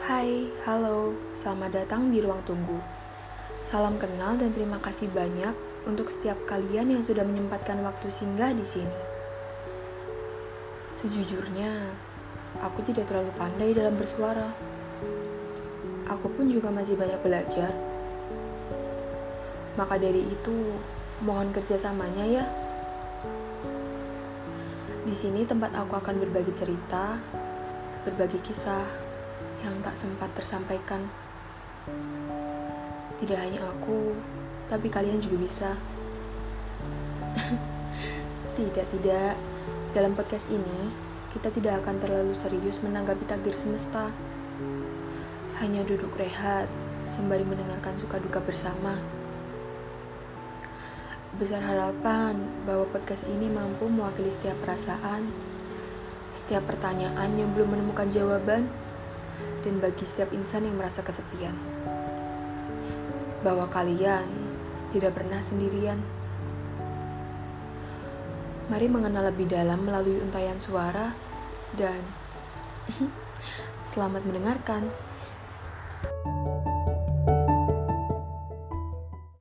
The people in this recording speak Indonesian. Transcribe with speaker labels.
Speaker 1: Halo, selamat datang di ruang tunggu. Salam kenal dan terima kasih banyak untuk setiap kalian yang sudah menyempatkan waktu singgah di sini. Sejujurnya, aku tidak terlalu pandai dalam bersuara. Aku pun juga masih banyak belajar. Maka dari itu, mohon kerjasamanya ya. Di sini tempat aku akan berbagi cerita, berbagi kisah yang tak sempat tersampaikan. Tidak hanya aku, tapi kalian juga bisa. tidak, tidak. Dalam podcast ini, kita tidak akan terlalu serius menanggapi takdir semesta. Hanya duduk rehat, sembari mendengarkan suka duka bersama besar harapan bahwa podcast ini mampu mewakili setiap perasaan, setiap pertanyaan yang belum menemukan jawaban, dan bagi setiap insan yang merasa kesepian. Bahwa kalian tidak pernah sendirian. Mari mengenal lebih dalam melalui untayan suara dan selamat mendengarkan.